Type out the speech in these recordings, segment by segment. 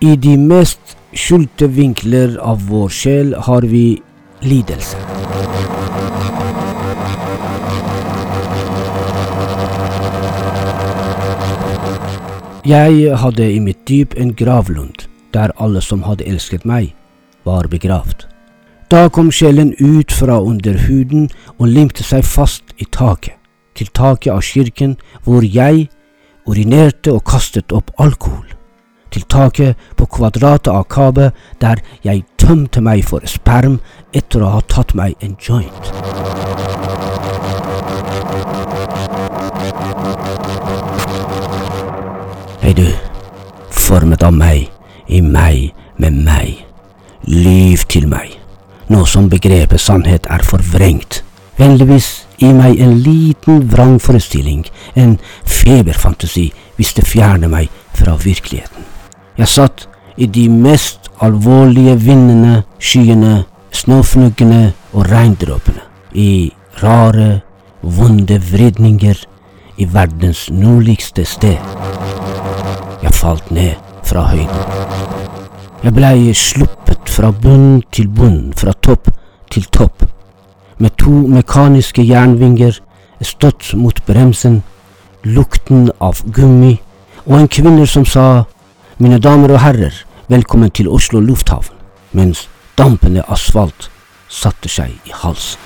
I de mest skjulte vinkler av vår sjel har vi lidelse. Jeg hadde i mitt dyp en gravlund, der alle som hadde elsket meg, var begravd. Da kom sjelen ut fra under huden og limte seg fast i taket, til taket av kirken hvor jeg urinerte og kastet opp alkohol, til taket på kvadratet av Kabe der jeg tømte meg for sperm etter å ha tatt meg en joint. Hei du, formet av meg, i meg, med meg, lyv til meg, nå som begrepet sannhet er forvrengt. Vennligvis gi meg en liten vrangforestilling, en feberfantasi, hvis det fjerner meg fra virkeligheten. Jeg satt i de mest alvorlige vindene, skyene, snøfnuggene og regndråpene, i rare, vonde vridninger i verdens nordligste sted. Jeg falt ned fra høyden. Jeg blei sluppet fra bunn til bunn, fra topp til topp, med to mekaniske jernvinger støtt mot bremsen, lukten av gummi, og en kvinne som sa mine damer og herrer, velkommen til Oslo lufthavn, mens dampende asfalt satte seg i halsen.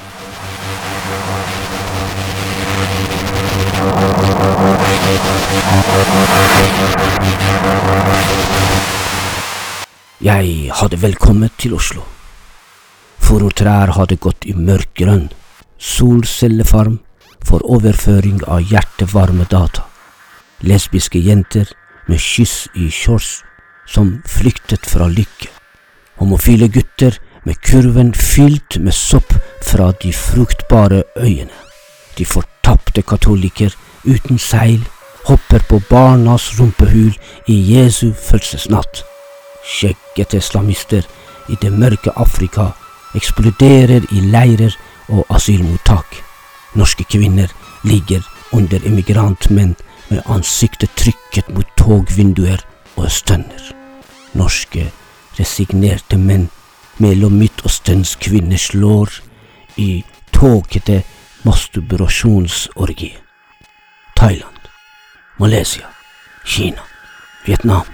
Jeg hadde velkommen til Oslo. Forotrær hadde gått i mørkgrønn, solcellefarm for overføring av hjertevarme data. Lesbiske jenter med kyss i shorts som flyktet fra lykke. Homofile gutter med kurven fylt med sopp fra de fruktbare øyene. De fortapte katolikker uten seil hopper på barnas rumpehul i Jesu fødselsnatt. Skjeggete islamister i det mørke Afrika eksploderer i leirer og asylmottak. Norske kvinner ligger under emigrantmenn med ansiktet trykket mot togvinduer og stønner. Norske resignerte menn mellom Midtøstens kvinner slår i tåkete masturbrasjonsorgi. Thailand, Malaysia, Kina, Vietnam.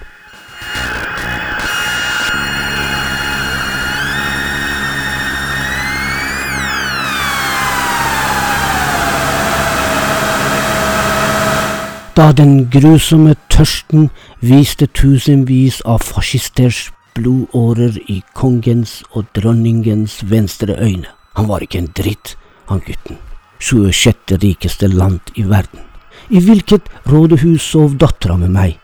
Da den grusomme tørsten viste tusenvis av fascisters blodårer i kongens og dronningens venstre øyne. Han var ikke en dritt, han gutten. 26. rikeste land i verden. I hvilket rådehus sov dattera med meg?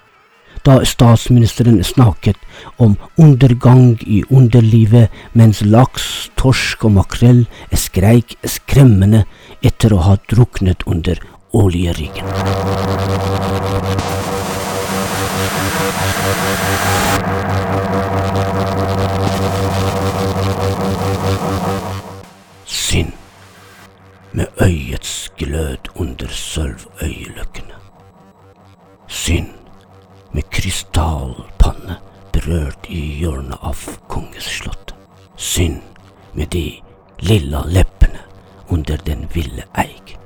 Da statsministeren snakket om undergang i underlivet mens laks, torsk og makrell skreik skremmende etter å ha druknet under oljeriggen. Synd med øyets glød under sølvøyeløkkene. Synd med krystallpanne berørt i hjørnet av kongesslottet. Synd med de lilla leppene under den ville eik.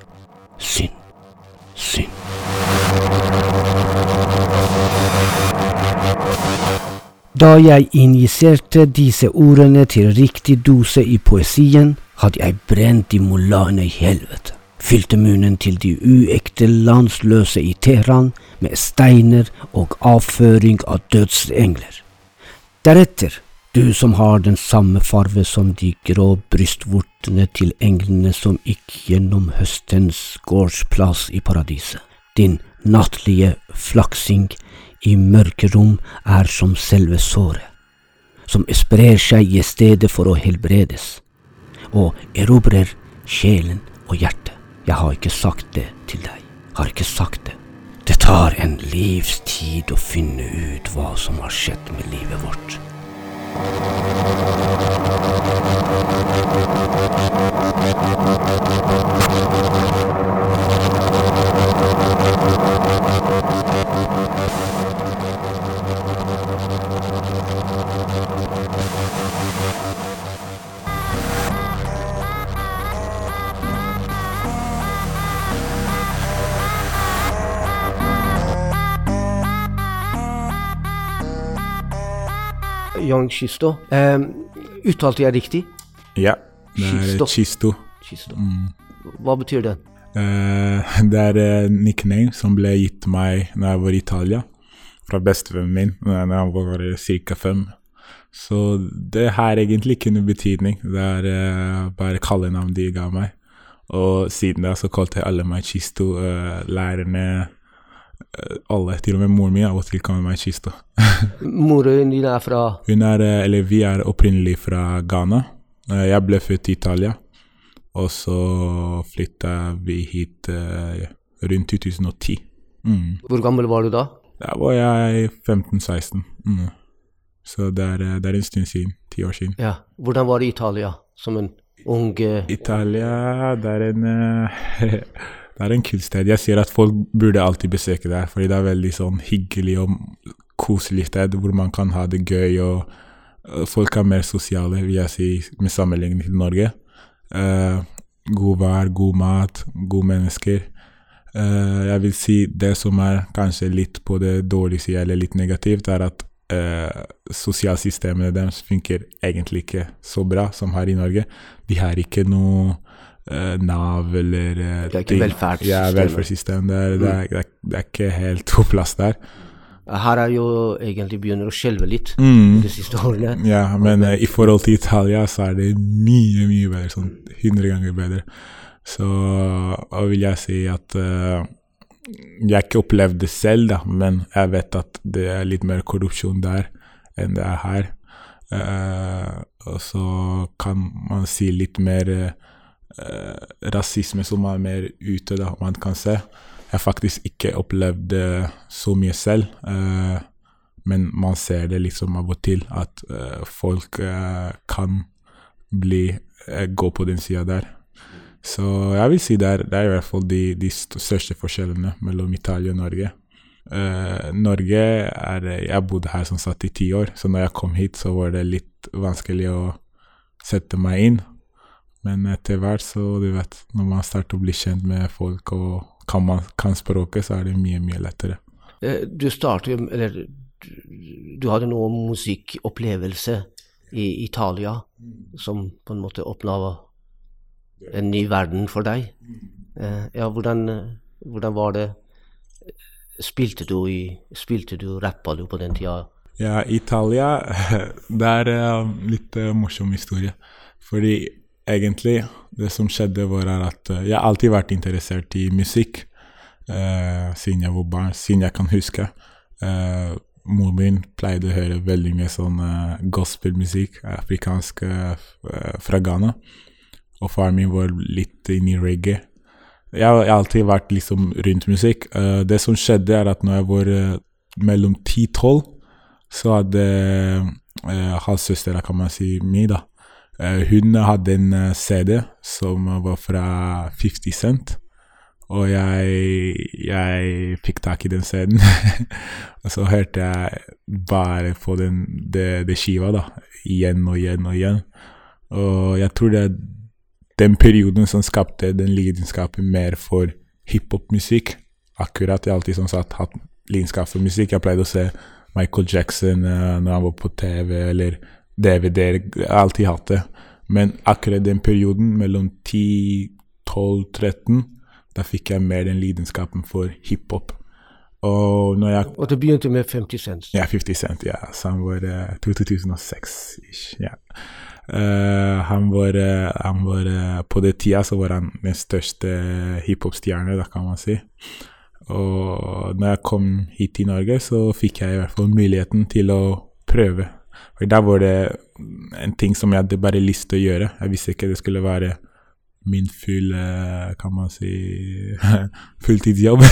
Da jeg injiserte disse ordene til riktig dose i poesien, hadde jeg brent de mullahene i helvete, fylte munnen til de uekte landsløse i Teheran med steiner og avføring av dødsengler. Deretter, du som har den samme farve som de grå brystvortene til englene som gikk gjennom høstens gårdsplass i paradiset, din nattlige flaksing i mørke rom er som selve såret, som sprer seg i stedet for å helbredes og erobrer sjelen og hjertet. Jeg har ikke sagt det til deg. Har ikke sagt det. Det tar en livstid å finne ut hva som har skjedd med livet vårt. Young Chisto. Um, uttalte jeg riktig? Ja. Det er Chisto. Chisto. Chisto. Mm. Hva betyr det? Eh, det er en nickname som ble gitt meg når jeg var i Italia, fra bestevennen min da jeg var ca. fem. Så det har egentlig ikke noe betydning. Det er eh, bare kallenavn de ga meg. Og siden da så kalte alle meg Chisto. eh, lærerne eh, Alle, til og med moren min, av og til kaller meg Kista. Moren din er fra Hun er, eh, eller vi er opprinnelig fra Ghana. Eh, Jeg ble født i Italia, og så flytta vi hit eh, rundt 2010. Mm. Hvor gammel var du da? Da var jeg 15-16. Mm. Så det er, eh, det er en stund siden. Ti år siden. Ja. Hvordan var det i Italia som en ung eh, Italia, det er en eh, Det er en kult sted. Jeg sier at folk burde alltid besøke der, fordi det er veldig sånn hyggelig og koselig sted hvor man kan ha det gøy, og folk er mer sosiale, vil jeg si, med sammenligning til Norge. Uh, god vær, god mat, gode mennesker. Uh, jeg vil si det som er kanskje litt på det dårlige sida, eller litt negativt, er at uh, sosialsystemene deres funker egentlig ikke så bra som her i Norge. De har ikke noe Nav eller eh, Det er ikke velferdssystem. Ja, velferdssystem. Det er, det, er, det, er, det er ikke helt på plass der. Her er jo egentlig begynner å skjelve litt Mm. de siste årene. Ja, men eh, i forhold til Italia så er det mye, mye bedre. Sånn 100 ganger bedre. Så hva vil jeg si at uh, Jeg har ikke opplevd det selv, da, men jeg vet at det er litt mer korrupsjon der enn det er her. Uh, og så kan man si litt mer eh, rasisme som er mer ute, da, man kan se. Jeg faktisk ikke opplevd så mye selv. eh, men man ser det liksom av og til, at eh, folk eh, kan bli eh, gå på den sida der. Så jeg vil si det er, det er i hvert fall de, de største forskjellene mellom Italia og Norge. Uh, Norge er Jeg bodde her som sagt i ti år, så når jeg kom hit, så var det litt vanskelig å sette meg inn. Men etter hvert, så du vet, når man starter å bli kjent med folk og kan, man, kan språket, så er det mye, mye lettere. Eh, Du startet Eller du, hadde noe musikkopplevelse i Italia som på en måte åpna en ny verden for deg. Eh, Ja, hvordan, eh, hvordan var det? Spilte du i Spilte du, rappa du på den tida? Ja, Italia Det er eh, litt eh, morsom historie. Fordi egentlig, det som skjedde, var at eh, jeg har alltid vært interessert i musikk eh, siden jeg var barn, siden jeg kan huske. Eh, Moren min pleide å høre veldig mye sånn eh, gospelmusikk, afrikansk eh, fra Ghana. Og faren min var litt inne i reggae. Jeg, har- alltid vært liksom rundt musikk. Eh, det som skjedde, er at når jeg var mellom 10-12, så hadde eh, halvsøstera, kan man si, mi, da Hun hadde en eh, CD som var fra 50 Cent. Og jeg, jeg fikk tak i den CD-en. og så hørte jeg bare på den, det, det skiva, da. Igjen og igjen og igjen. Og jeg tror det er den perioden som skapte den lidenskapen mer for hiphop-musikk. Akkurat. Jeg har alltid sånn sagt hatt lidenskap for musikk. Jeg pleide å se Michael Jackson uh, når han var på TV, eller DVD-er. Jeg har alltid hatt det. Men akkurat den perioden mellom 10, 12, 13, da fikk jeg mer den lidenskapen for hiphop. Og når jeg Og det begynte med 50 cents. ja, 50 Cent, ja. Så han var uh, 2006-ish. Ja. Uh, han var, uh, han var eh, På det tida så var han den største hiphop-stjerne, da kan man si. Og når jeg kom hit til Norge, så fikk jeg i hvert fall muligheten til å prøve. For der var det en ting som jeg hadde bare lyst til å gjøre. Jeg visste ikke det skulle være min full eh, Kan man si fulltidsjobb.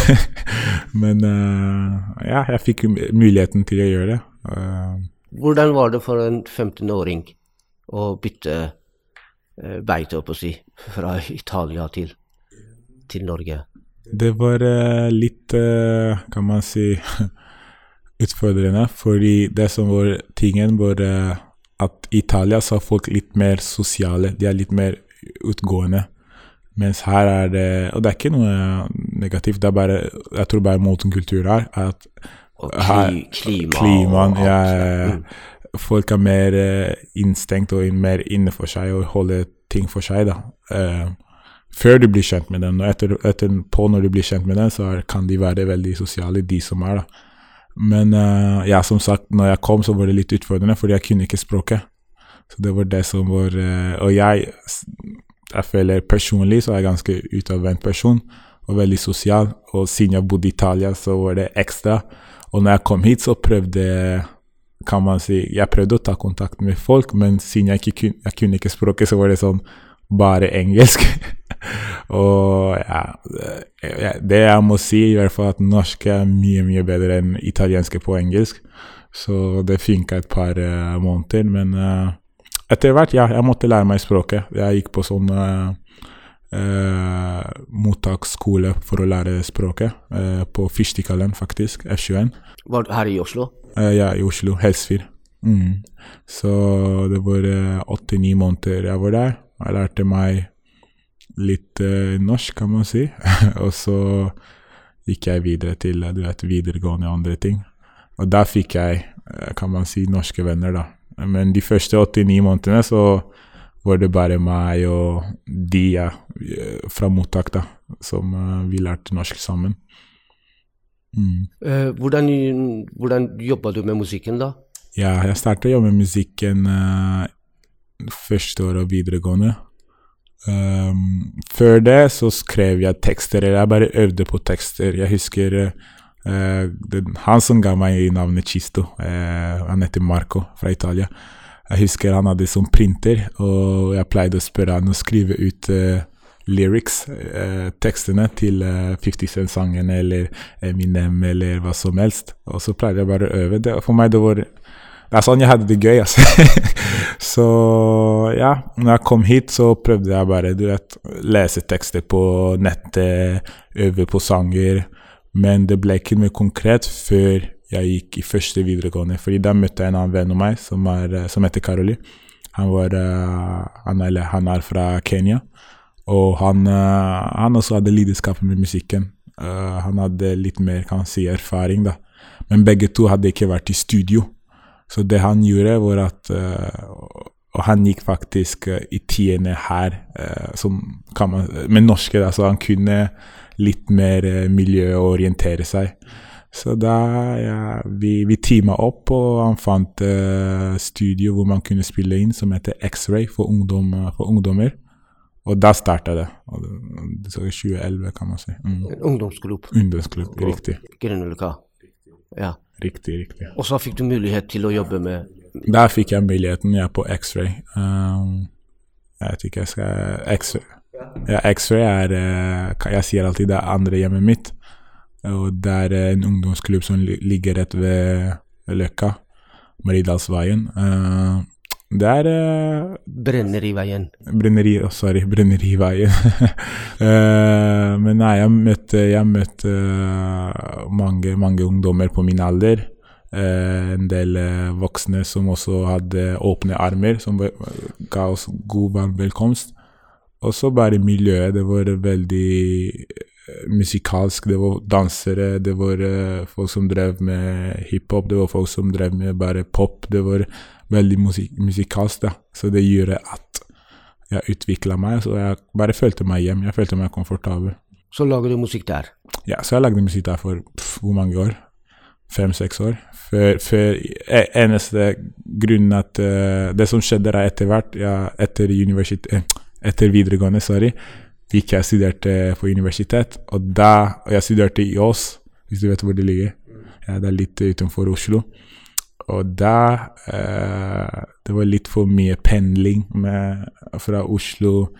Men uh, ja, jeg fikk muligheten til å gjøre det. Uh, Hvordan var det for en 15-åring å bytte uh, beite, å si, fra Italia til, til Norge? Det var eh, litt, eh, kan man si, utfordrende, fordi det som var tingen, var eh, at i Italia så er folk litt mer sosiale, de er litt mer utgående. Mens her er det Og det er ikke noe negativt, det er bare Jeg tror bare måten kultur er, er at Og kli, klima klimaen og ja. Mm. folk er mer eh, innstengt og mer inne for seg og holder ting for seg, da. Eh, før du blir kjent med dem, og etter, etterpå når du blir kjent med dem, så er, kan de være veldig sosiale, de som er, da. Men uh, ja, som sagt, når jeg kom, så var det litt utfordrende, fordi jeg kunne ikke språket. Så det var det som var uh, Og jeg, jeg føler personlig så er jeg ganske utadvendt person, og veldig sosial. Og siden jeg bodde i Italia, så var det ekstra. Og når jeg kom hit, så prøvde kan man si, jeg prøvde å ta kontakt med folk, men siden jeg ikke kunne, jeg kunne ikke språket, så var det sånn bare engelsk. og ja, det jeg må si, i hvert fall at norsk er mye, mye bedre enn italiensk på engelsk. Så det funka et par uh, måneder, men uh, etter hvert, ja, jeg måtte lære meg språket. Jeg gikk på sånn uh, mottaksskole for å lære språket, på Fyrstikallen, faktisk, F21. Var du her i Oslo? ja, i Oslo. Helsfyr. Mm. Så det var åtte-ni måneder jeg var der. Jeg lærte meg litt uh, norsk, kan man si. og så gikk jeg videre til du vet, videregående og andre ting. Og da fikk jeg, uh, kan man si, norske venner, da. Men de første 89 månedene så var det bare meg og de ja, fra mottak, da, som uh, vi lærte norsk sammen. Mm. hvordan, hvordan jobba du med musikken, da? Ja, jeg startet å jobbe med musikken første året av videregående. Um, før det så skrev jeg tekster, eller jeg bare øvde på tekster. Jeg husker uh, det, han som ga meg navnet Chisto. Uh, han heter Marco fra Italia. Jeg husker han hadde sånn printer, og jeg pleide å spørre han å skrive ut uh, lyrics, tekstene til 50 Cent-sangen eller Eminem eller hva som helst. Og så pleide jeg bare å øve. Det, for meg det var det er sånn jeg hadde det gøy, altså. så ja, når jeg kom hit, så prøvde jeg bare, du vet, lese tekster på nettet, øve på sanger. Men det ble ikke noe konkret før jeg gikk i første videregående. fordi da møtte jeg en annen venn av meg som, er, som heter Karoli. Han, var, uh, han, er, han, er, fra Kenya. Og han, uh, han også hadde lidenskap med musikken. Han hadde litt mer kan si, erfaring, da. Men begge to hadde ikke vært i studio. Så det han gjorde, var at uh, Og han gikk faktisk uh, i tiende her, uh, som kan man, med norske, da, så han kunne litt mer miljø og orientere seg. Så da ja, vi, vi teama opp, og han fant studio hvor man kunne spille inn, som heter X-Ray for, ungdom, for ungdommer. Og da starta det. Det var 2011, kan man si. Mm. Ungdomsklubb. Ungdomsklubb, Riktig. Grünerløkka. Ja. Riktig, riktig. Og så fikk du mulighet til å jobbe med Der fikk jeg muligheten, jeg er på X-ray. Um, jeg vet ikke, jeg skal X-ray ja, X-ray er uh, Jeg sier alltid det er andre hjemmet mitt. Og det er en ungdomsklubb som ligger rett ved Løkka. Maridalsveien. Uh, det er uh, Brenneriveien. Brenneri, oh, sorry, Brenneriveien. uh, men nei, jeg møtte, jeg møtte uh, mange, mange ungdommer på min alder. Uh, en del voksne som også hadde åpne armer, som ga oss god velkomst. Og så bare miljøet. Det var veldig musikalsk. Det var dansere, det var folk som drev med hiphop, det var folk som drev med bare pop. Det var veldig musik musikalsk, da. Så det gjorde at jeg utvikla meg, så jeg bare følte meg hjem. Jeg følte meg komfortabel. Så lager du musikk der? Ja, så jeg lagde musikk der for pff, hvor mange år? Fem-seks år. Før, før e, Eneste grunnen at uh, Det som skjedde da etter hvert, ja, etter, eh, etter videregående, sorry, gikk jeg studerte på universitet, og da Og jeg studerte i Ås, hvis du vet hvor det ligger. Ja, det er litt utenfor Oslo. Og da eh, Det var litt for mye pendling med, fra Oslo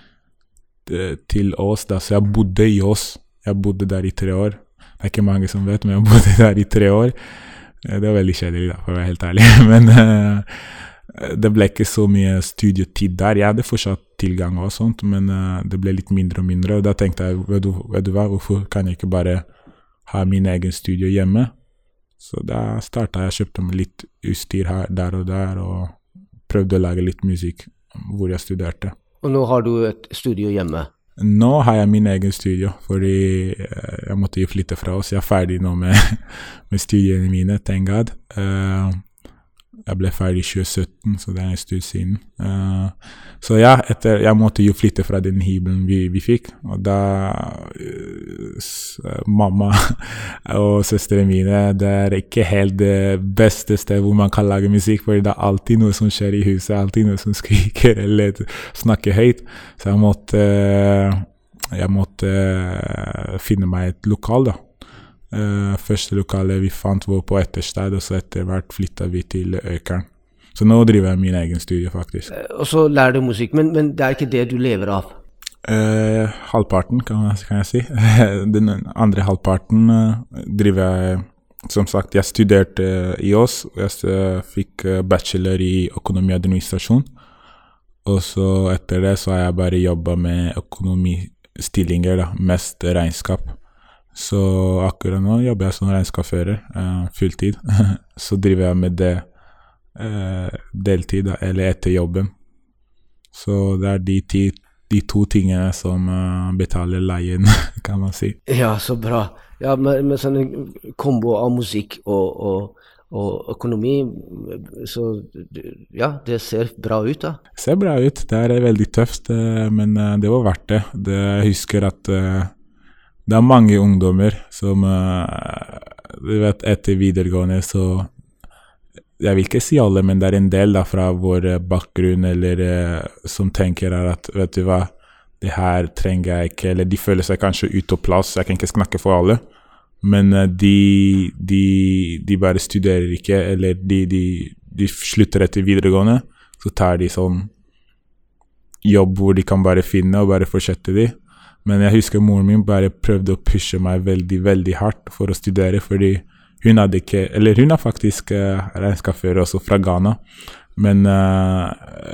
eh, til Ås, da, så jeg bodde i Ås. Jeg bodde der i tre år. Det er ikke mange som vet, men jeg bodde der i tre år. Eh, det var veldig kjedelig, da, for å være helt ærlig. Men eh, det ble ikke så mye studietid der. Jeg hadde fortsatt tilgang og sånt, men uh, det ble litt mindre og mindre. Og da tenkte jeg, vet du, vet du hva, hvorfor kan jeg ikke bare ha min egen studio hjemme? Så da starta jeg, kjøpte meg litt utstyr her, der og der, og prøvde å lage litt musikk hvor jeg studerte. Og nå har du et studio hjemme? Nå har jeg min egen studio, fordi eh, jeg måtte jo flytte fra oss. Jeg er ferdig nå med, med studiene mine, thank God. Uh, jeg ble ferdig i 2017, så det er en stund siden. Uh, så ja, etter, jeg måtte jo flytte fra den hybelen vi, vi fikk. Og da uh, Mamma og søstrene mine Det er ikke helt det beste stedet hvor man kan lage musikk, for det er alltid noe som skjer i huset. Alltid noe som skriker eller snakker høyt. Så jeg måtte, jeg måtte finne meg et lokal, da. Uh, første lokalet vi fant, var på Etterstad, og så etter hvert flytta vi til Økern. Så nå driver jeg min egen studie, faktisk. Uh, og så lærer du musikk, men, men, det er ikke det du lever av? Uh, halvparten, kan kan jeg si. Den andre halvparten driver jeg Som sagt, jeg studerte i Ås. Jeg fikk bachelor i økonomi og administrasjon. Og så etter det så har jeg bare jobba med økonomistillinger, da. Mest regnskap. Så akkurat nå jobber jeg som regnskapsfører uh, fulltid. så driver jeg med det uh, deltid, eller etter jobben. Så det er de, ti, de to tingene som uh, betaler leien, kan man si. Ja, så bra. Ja, med, med sånn kombo av musikk og, og, og, økonomi, så ja, det ser bra ut, da. Det ser bra ut. Det er veldig tøft, men det var verdt det. det jeg husker at det er mange ungdommer som uh, Du vet, etter videregående så Jeg vil ikke si alle, men det er en del da fra vår bakgrunn eller uh, som tenker at vet du hva, det her trenger jeg ikke, eller de føler seg kanskje ute av plass. Jeg kan ikke snakke for alle, men de, de, de, bare studerer ikke, eller de, de, de slutter etter videregående. Så tar de sånn jobb hvor de kan bare finne, og bare fortsette de. Men jeg husker moren min bare prøvde å pushe meg veldig, veldig hardt for å studere, fordi hun hadde ikke Eller hun er faktisk uh, regnskapsfører også, fra Ghana. Men uh,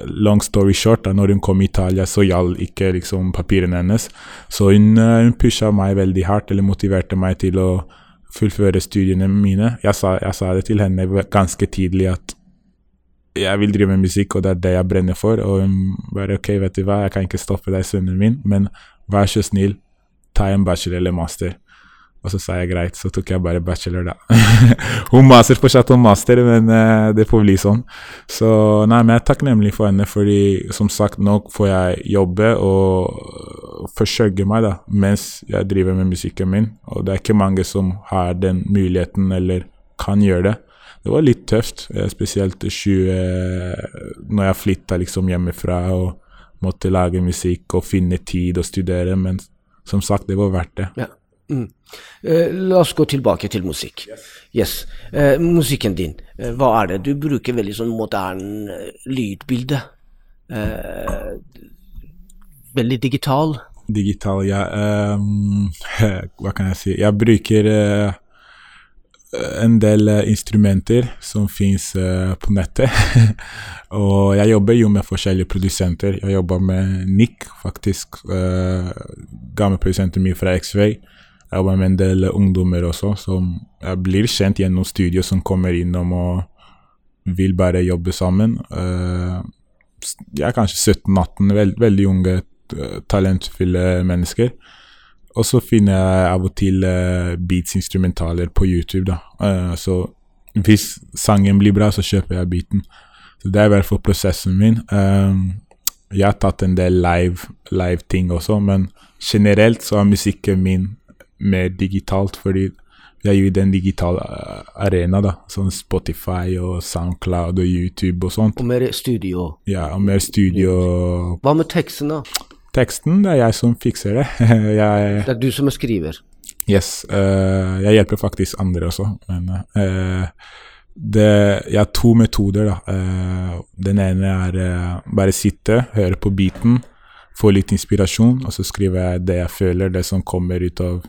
long story short, da når hun kom i Italia, så gjaldt ikke liksom papirene hennes. Så hun, uh, hun pusha meg veldig hardt, eller motiverte meg til å fullføre studiene mine. Jeg sa, jeg sa det til henne ganske tidlig at jeg vil drive med musikk, og det er det jeg brenner for. Og hun bare OK, vet du hva, jeg kan ikke stoppe deg, sønnen min, men Vær så snill, ta en bachelor eller master. Og så sa jeg greit, så tok jeg bare bachelor, da. Hun maser fortsatt om master, men uh, det får bli sånn. Så nei, men jeg er takknemlig for henne, fordi som sagt, nå får jeg jobbe og forsørge meg da, mens jeg driver med musikken min. Og det er ikke mange som har den muligheten eller kan gjøre det. Det var litt tøft, eh, spesielt 20, når jeg flytta liksom hjemmefra. og måtte lage musikk og finne tid og studere, men som sagt, det var verdt det. Ja. Mm. Eh, la oss gå tilbake til musikk. Yes. Eh, musikken din, eh, hva er det? Du bruker veldig sånn moderne eh, lydbilde. Eh, veldig digital. Digital, ja. Um, hva kan jeg si? Jeg bruker uh, en del uh, instrumenter som fins uh, på nettet. Og jeg jobber jo med forskjellige produsenter. Jeg jobber med Nick, faktisk. Uh, gamle produsenten min fra X-Ray. Jeg jobber med en del ungdommer også, som blir kjent gjennom studio, som kommer innom og vil bare jobbe sammen. Jeg er kanskje 17-18, veld, veldig unge, talentfulle mennesker. Og så finner jeg av og til uh, beats-instrumentaler på YouTube, da. Uh, så hvis sangen blir bra, så kjøper jeg beaten. Så det er i hvert fall prosessen min. Um, jeg har tatt en del live-ting også, men generelt så er musikken min mer digitalt, fordi jeg er jo i den digitale eh, arena, da. Sånn Spotify og Soundcloud og YouTube og sånt. Og mer studio. Ja, og mer studio. Hva med teksten, da? Teksten, det er jeg som fikser det. jeg, det er du som er skriver? Yes. Uh, jeg hjelper faktisk andre også, men uh, det, jeg har to metoder. da. Uh, den ene er bare sitte, høre på beaten, få litt inspirasjon, og så skriver jeg det jeg føler, det som kommer ut av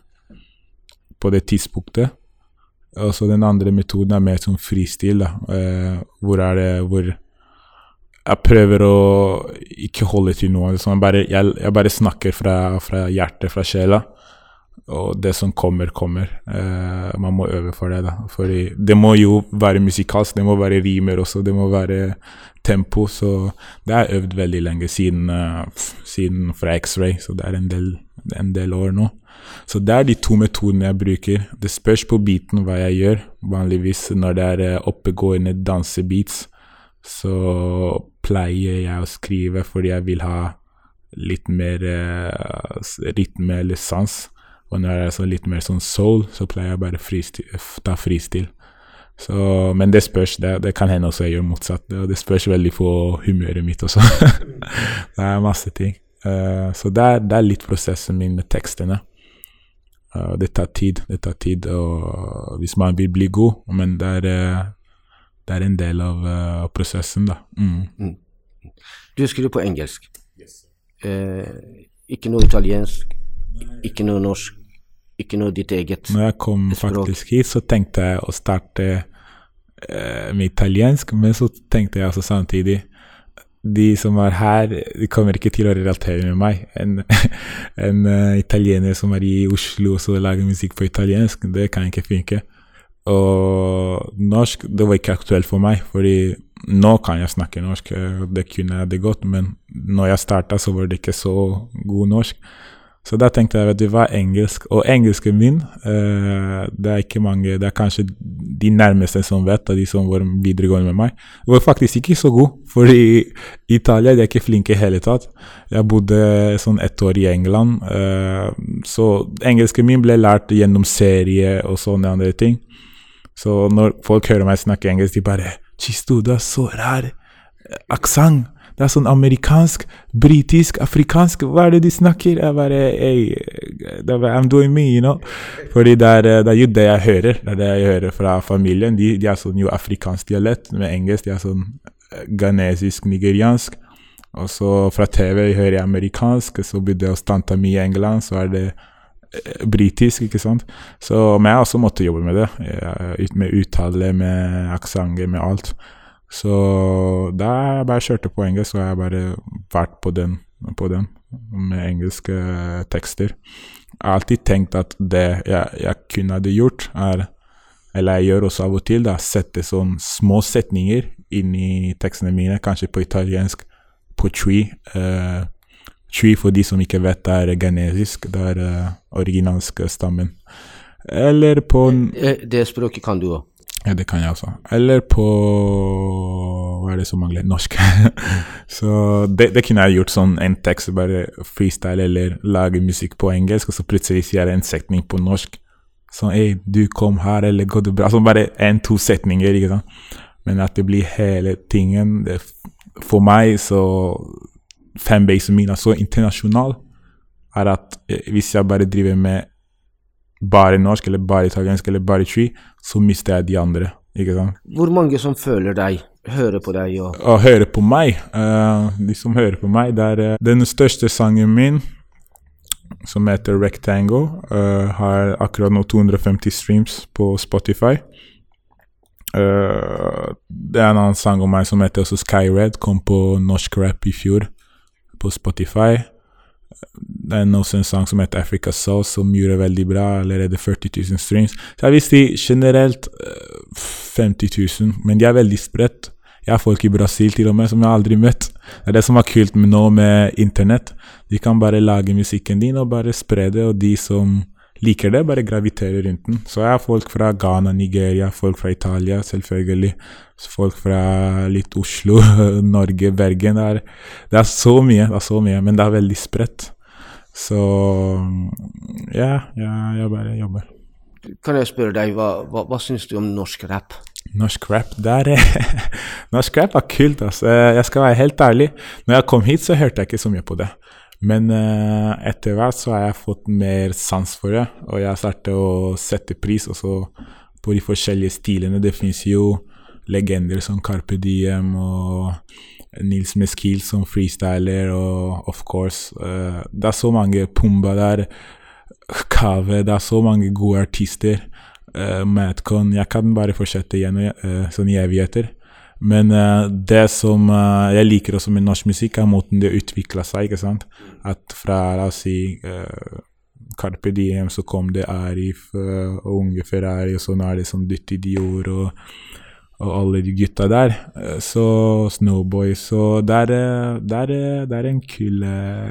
på det tidspunktet. Og så den andre metoden er mer som fristil, da. Hvor er det hvor jeg prøver å ikke holde til noe. Liksom. Jeg, bare, jeg, jeg, bare, snakker fra, fra hjertet, fra sjela og det som kommer, kommer. Uh, man må øve for det, da. For det må jo være musikalsk, det må være rimer også, det må være tempo. Så det har jeg øvd veldig lenge, siden, uh, siden fra X-Ray, så det er en del, en del, år nå. Så det er de to metodene jeg bruker. Det spørs på beaten hva jeg gjør. Vanligvis når det er uh, oppegående dansebeats, så pleier jeg å skrive fordi jeg vil ha litt mer uh, rytme eller sans. Og når det er så litt mer sånn soul, så pleier jeg bare å ta fristil. Så, men det spørs. Det, det, kan hende også jeg gjør motsatt. Det, det spørs veldig på humøret mitt også. det er masse ting. Uh, så det er, det er, litt prosessen min med tekstene. Uh, det tar tid. Det tar tid og, hvis man vil bli god. Men det er, det er en del av prosessen, da. Mm. Mm. Du skriver på engelsk. Yes. ikke noe italiensk, ikke noe norsk ikke noe ditt eget språk. Når jeg kom språk. faktisk hit, så tenkte jeg å starte eh, med italiensk, men så tenkte jeg også samtidig de som er her, de kommer ikke til å relatere med meg. En, en uh, italiener som er i Oslo og lager musikk på italiensk, det kan ikke funke. Og norsk, det var ikke aktuelt for meg, fordi nå kan jeg snakke norsk, det kunne jeg det godt, men når jeg starta, så var det ikke så god norsk. Så da tenkte jeg at det var engelsk. Og engelsken min uh, Det er ikke mange Det er kanskje de nærmeste som vet, av de som var videregående med meg. var faktisk ikke så god, for i Italia de er ikke flinke i hele tatt. Jeg bodde sånn ett år i England, uh, så engelsken min ble lært gjennom serie og sånne andre ting. Så når folk hører meg snakke engelsk, de bare 'Chisto, du har så rar aksent'. Det er sånn amerikansk, britisk, afrikansk Hva er det de snakker? Jeg bare hey, I'm doing me, you know. Fordi det er, det er jo det jeg hører. Det er det jeg hører fra familien. De, de er sånn jo afrikansk dialekt med engelsk. De er sånn eh, ghanesisk, nigeriansk. Og så fra TV hører jeg amerikansk. Så bodde jeg hos tanta mi i England, så er det britisk, ikke sant. Så, men jeg også måtte jobbe med det. Med uttale, med aksenter, med alt. Så da jeg bare kjørte på engelsk, har jeg bare vært på den, på den med engelske tekster. Jeg har alltid tenkt at det jeg, jeg kunne hadde gjort, er eller jeg gjør også av og til, da, sette sånne små setninger inn i tekstene mine, kanskje på italiensk, på tree. Tree, for de som ikke vet, er genesisk. Det er uh, originalsk stammen. Eller på Det, det språket kan du òg? Ja, det kan jeg også. Eller på Hva er det som mangler? Norsk. så det, det, kunne jeg gjort sånn en tekst, bare freestyle eller lage musikk på engelsk, og så plutselig sier jeg en setning på norsk. Sånn Ei, du kom her, eller går det bra? Altså bare en-to setninger, ikke sant. Men at det blir hele tingen det, For meg så Fanbasen min er så internasjonal, er at eh, hvis jeg bare driver med bare norsk eller bare italiensk eller bare tree, så mister jeg de andre. ikke sant? Hvor mange som føler deg, hører på deg? Og, Å hører på meg? Uh, de som hører på meg, det er uh, den største sangen min, som heter Rectangle, uh, har akkurat nå 250 streams på Spotify. det er en annen sang om meg som heter også Skyred, kom på norsk rap i fjor på Spotify. Det er også en sang som heter Africa Soul, som gjorde veldig bra. Allerede 40 000 streams. Så jeg vil si generelt 50 eh, 000, men de er veldig spredt. Jeg har folk i Brasil til og med som jeg aldri møtt. Det er det som er kult nå med internett. De kan bare lage musikken din og bare spre det, og de som liker det, bare graviterer rundt den. Så jeg har folk fra Ghana, Nigeria, folk fra Italia, selvfølgelig. Folk fra litt Oslo, Norge, Bergen. Det er, det er, så mye, det er så mye, men det er veldig spredt. Så ja, ja jeg bare jobber. Kan jeg spørre deg, hva, hva, hva syns du om norsk rap? Norsk rap, der Norsk rap er kult, altså. Jeg skal være helt ærlig. Når jeg kom hit, så hørte jeg ikke så mye på det. Men uh, etter hvert så har jeg fått mer sans for det, og jeg har startet å sette pris også på de forskjellige stilene. Det fins jo legender som Carpe Diem og Nils Meskil som freestyler, og of course uh, Det er så mange Pumba der, Kave Det er så mange gode artister. Uh, Madcon Jeg kan bare fortsette igjen uh, sånn i evigheter. Men uh, det som uh, jeg liker også med norsk musikk, er måten det utvikla seg. ikke sant? At fra la oss si uh, Carpe Diem så kom det Arif og Unge Ferrari, og sånn er det sånn Dytti Dior og, og alle de gutta der. Så Snowboy Så det er, det er, det er en kul,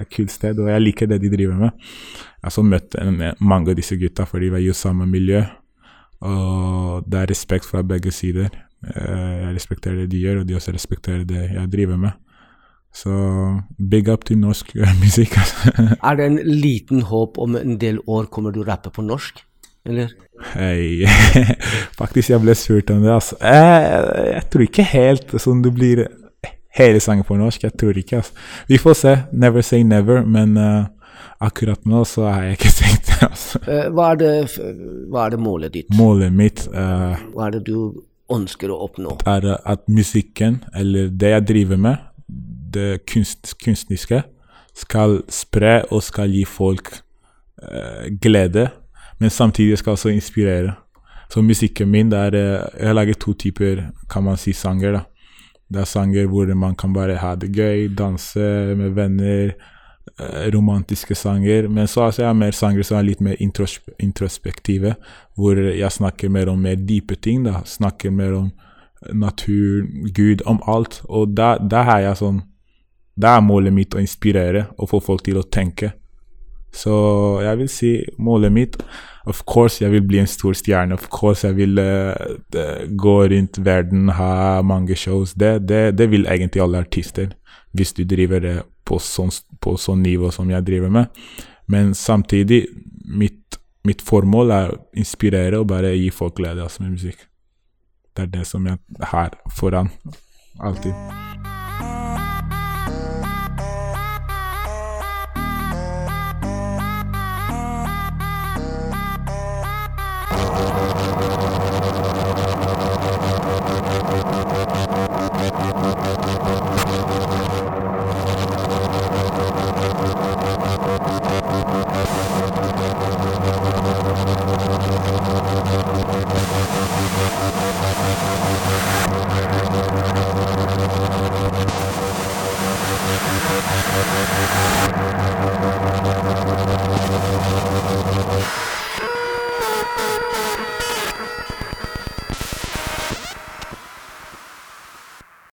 kul, sted, og jeg liker det de driver med. Jeg har møtt mange av disse gutta, for de var jo samme miljø. Og det er respekt fra begge sider. Eh, jeg respekterer det de gjør, og de også respekterer det jeg driver med. Så big up til norsk musikk. altså. Er det en liten håp om en del år kommer du rappe på norsk? Eller? Hei. Faktisk, jeg ble spurt om det, altså. Jeg, jeg tror ikke helt sånn det blir hele sangen på norsk. Jeg tror ikke, altså. Vi får se. Never say never, men uh, akkurat nå så har jeg ikke tenkt det, altså. Eh, hva, er det, hva er det målet ditt? Målet mitt uh, Hva er det du ønsker å oppnå? er at musikken, eller det jeg driver med, det kunst, kunstniske, skal spre og skal gi folk eh, glede, men samtidig skal også inspirere. Så musikken min, det er eh, Jeg har laget to typer, kan man si, sanger. da. Det er sanger hvor man kan bare ha det gøy, danse med venner, romantiske sanger. Men så altså, jeg har mer sanger som er litt mer intros introspektive, hvor jeg snakker mer om mer dype ting. da, Snakker mer om natur, Gud, om alt. Og da har jeg sånn Da er målet mitt å inspirere og få folk til å tenke. Så jeg vil si målet mitt Of course jeg vil bli en stor stjerne. Of course jeg vil uh, gå rundt verden, ha mange shows. Det, det, det vil egentlig alle artister, hvis du driver det på sånn, på sånn nivå som jeg driver med. Men samtidig, mitt, mitt formål er å inspirere og bare gi folk glede altså, med musikk. Det er det som jeg har foran alltid.